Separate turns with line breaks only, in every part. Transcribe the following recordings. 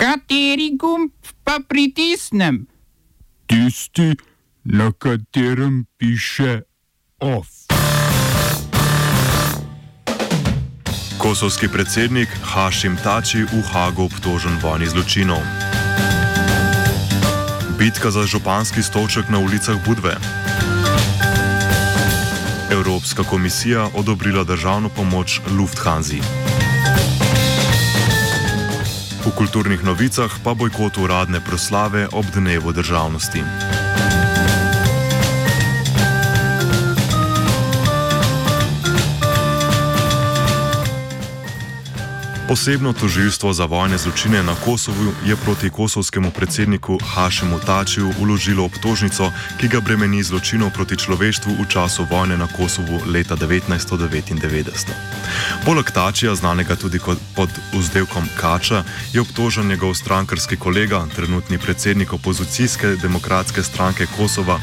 Kateri gumb pa pritisnem?
Tisti, na katerem piše OF.
Kosovski predsednik Hašim Tači v Hagu obtožen vojni zločinov. Bitka za županski stolček na ulicah Budve. Evropska komisija odobrila državno pomoč Lufthansi. V kulturnih novicah pa bojkot uradne proslave ob dnevu državnosti. Posebno tožilstvo za vojne zločine na Kosovu je proti kosovskemu predsedniku Hašemu Tačiju uložilo obtožnico, ki ga bremeni zločinov proti človeštvu v času vojne na Kosovu leta 1999. Poleg Tačija, znanega tudi kot pod vzdevkom Kača, je obtožen njegov strankarski kolega, trenutni predsednik opozicijske demokratske stranke Kosova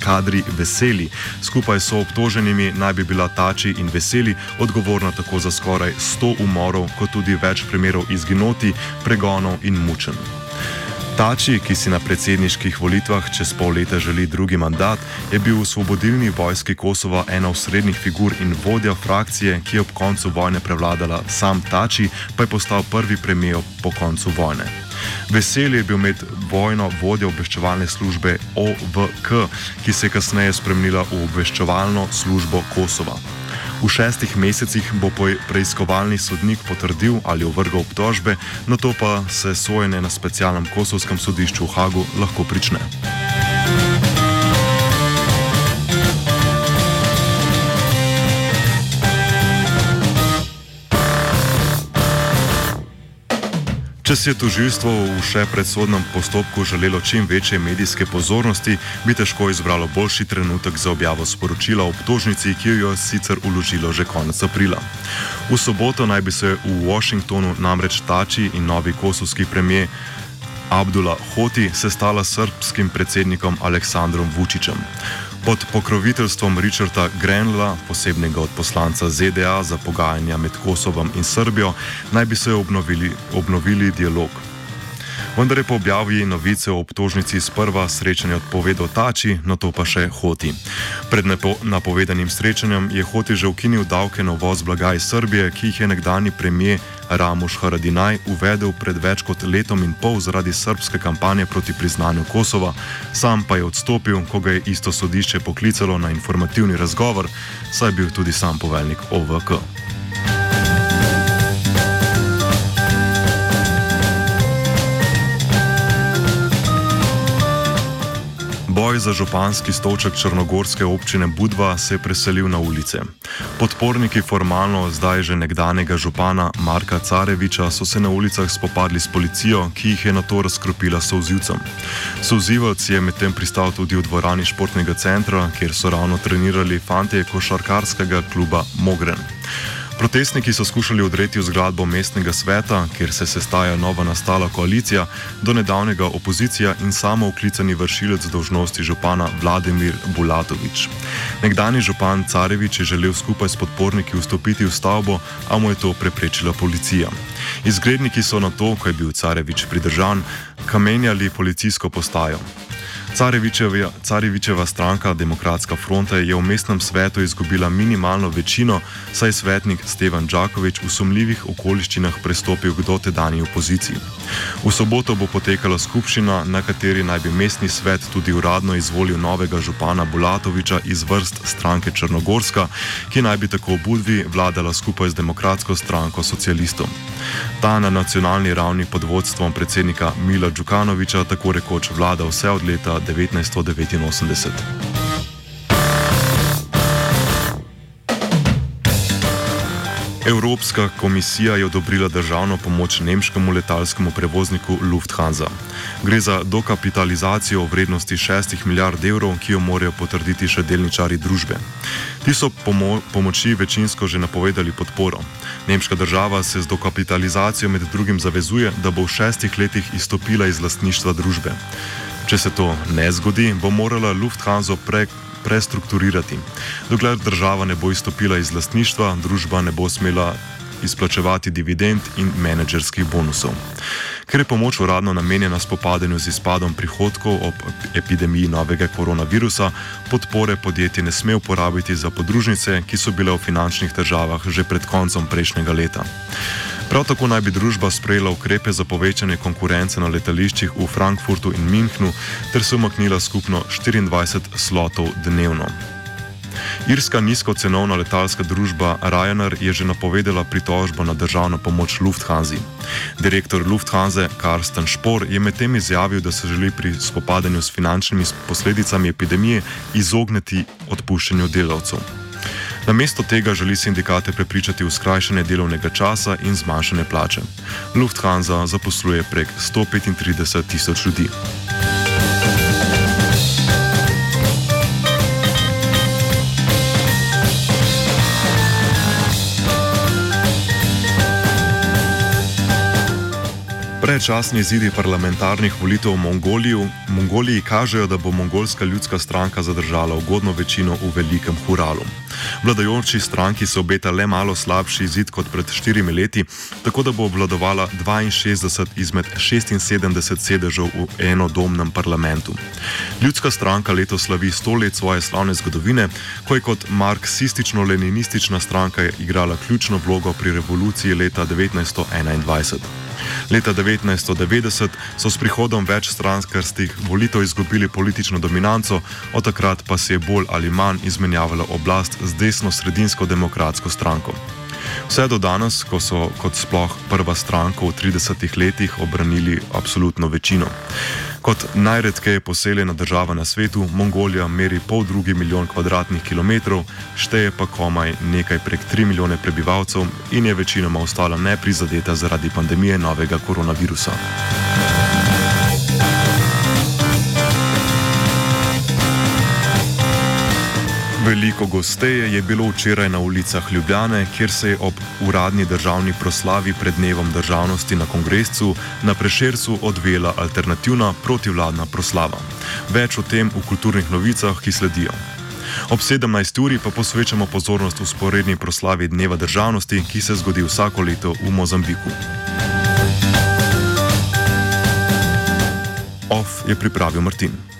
kadri veseli. Skupaj so obtoženimi naj bi bila Tači in veseli odgovorna tako za skoraj 100 umorov, kot tudi več primerov izginoti, pregonov in mučenj. Tači, ki si na predsedniških volitvah čez pol leta želi drugi mandat, je bil v osvobodilni vojski Kosova ena od srednjih figur in vodja frakcije, ki je ob koncu vojne prevladala. Sam Tači pa je postal prvi premijer po koncu vojne. Veselje je bil med vojno vodja obveščevalne službe OVK, ki se je kasneje spremenila v obveščevalno službo Kosova. V šestih mesecih bo preiskovalni sodnik potrdil ali ovrgal obtožbe, na to pa se sojenje na specialnem kosovskem sodišču v Hagu lahko prične. Če si je tožilstvo v še predsodnem postopku želelo čim večje medijske pozornosti, bi težko izbralo boljši trenutek za objavo sporočila o obtožnici, ki jo je sicer uložilo že konec aprila. V soboto naj bi se v Washingtonu namreč Tači in novi kosovski premijer Abdullah Hoti sestala s srpskim predsednikom Aleksandrom Vučičem. Pod pokroviteljstvom Richarda Grenla, posebnega odposlanca ZDA za pogajanja med Kosovom in Srbijo, naj bi se obnovili, obnovili dialog. Vendar je po objavi novice o obtožnici sprva srečanje odpovedal Tači, na to pa še Hoti. Pred napovedanim srečanjem je Hoti že ukinil davke na voz blaga iz Srbije, ki jih je nekdani premijer Ramuš Haradinaj uvedel pred več kot letom in pol zaradi srpske kampanje proti priznanju Kosova, sam pa je odstopil, ko ga je isto sodišče poklicalo na informativni razgovor, saj je bil tudi sam poveljnik OVK. Boj za županski stolček črnogorske občine Budva se je preselil na ulice. Podporniki formalno zdaj že nekdanjega župana Marka Careviča so se na ulicah spopadli s policijo, ki jih je na to razkropila sozivcem. Sozivec je medtem pristal tudi v dvorani športnega centra, kjer so ravno trenirali fantje košarkarskega kluba Mogren. Protestniki so skušali odreti v zgradbo mestnega sveta, kjer se sestaja nova nastala koalicija, do nedavnega opozicija in samo uklicani vršilec dožnosti župana Vladimir Bulatovič. Nekdani župan Carevič je želel skupaj s podporniki vstopiti v stavbo, a mu je to preprečila policija. Izgredniki so na to, ko je bil Carevič pridržan, kamenjali policijsko postajo. Carevičeva stranka Demokratska fronta je v mestnem svetu izgubila minimalno večino, saj je svetnik Stevan Đakovič v sumljivih okoliščinah prestopil k dotedanji opoziciji. V soboto bo potekala skupščina, na kateri naj bi mestni svet tudi uradno izvolil novega župana Bulatoviča iz vrst stranke Črnogorska, ki naj bi tako v Budvi vladala skupaj z Demokratsko stranko socialistov. Ta na nacionalni ravni pod vodstvom predsednika Mila Đukanoviča tako rekoč vlada vse od leta 1989. Evropska komisija je odobrila državno pomoč nemškemu letalskemu prevozniku Lufthansa. Gre za dokapitalizacijo v vrednosti 6 milijard evrov, ki jo morajo potrditi še delničari družbe. Ti so pomo pomoči večinsko že napovedali podporo. Nemška država se z dokapitalizacijo med drugim zavezuje, da bo v šestih letih izstopila iz lastništva družbe. Če se to ne zgodi, bo morala Lufthansa pre, prestrukturirati. Dokler država ne bo izstopila iz lastništva, družba ne bo smela izplačevati dividend in menedžerskih bonusov. Ker je pomoč uradno namenjena spopadanju z izpadom prihodkov ob epidemiji novega koronavirusa, podpore podjetje ne sme uporabiti za podružnice, ki so bile v finančnih težavah že pred koncem prejšnjega leta. Prav tako naj bi družba sprejela ukrepe za povečanje konkurence na letališčih v Frankfurtu in Münchnu ter se umaknila skupno 24 slotov dnevno. Irska nizkocenovna letalska družba Ryanair je že napovedala pritožbo na državno pomoč Lufthansa. Direktor Lufthansa Karsten Spohr je medtem izjavil, da se želi pri spopadanju s finančnimi posledicami epidemije izogniti odpuščanju delavcev. Namesto tega želi sindikate prepričati v skrajšanje delovnega časa in zmanjšanje plače. Lufthansa zaposluje prek 135 tisoč ljudi. Predčasni izidi parlamentarnih volitev v Mongoliji, Mongoliji kažejo, da bo mongolska ljudska stranka zadržala ugodno večino v velikem Huralu. Vladajoči stranki se obeta le malo slabši izid kot pred štirimi leti, tako da bo obvladovala 62 izmed 76 sedežev v enodomnem parlamentu. Ljudska stranka letos slavi sto let svoje slavne zgodovine, ko je kot marksistično-leninistična stranka igrala ključno vlogo pri revoluciji leta 1921. Leta 1990 so s prihodom več strankarskih volitev izgubili politično dominanco, od takrat pa se je bolj ali manj izmenjavala oblast z desno-sredinsko demokratsko stranko. Vse do danes, ko so kot sploh prva stranka v 30 letih obranili absolutno večino. Kot najredkeje poseljena država na svetu, Mongolija meri pol drugi milijon kvadratnih kilometrov, šteje pa komaj nekaj prek 3 milijone prebivalcev in je večinoma ostala neprizadeta zaradi pandemije novega koronavirusa. Veliko gosteje je bilo včeraj na ulicah Ljubljane, kjer se je ob uradni državni proslavi pred dnevom državnosti na kongresu na Prešercu odvela alternativna protivladna proslava. Več o tem v kulturnih novicah, ki sledijo. Ob 17. uri pa posvečamo pozornost usporedni proslavi dneva državnosti, ki se zgodi vsako leto v Mozambiku. OF je pripravil Martin.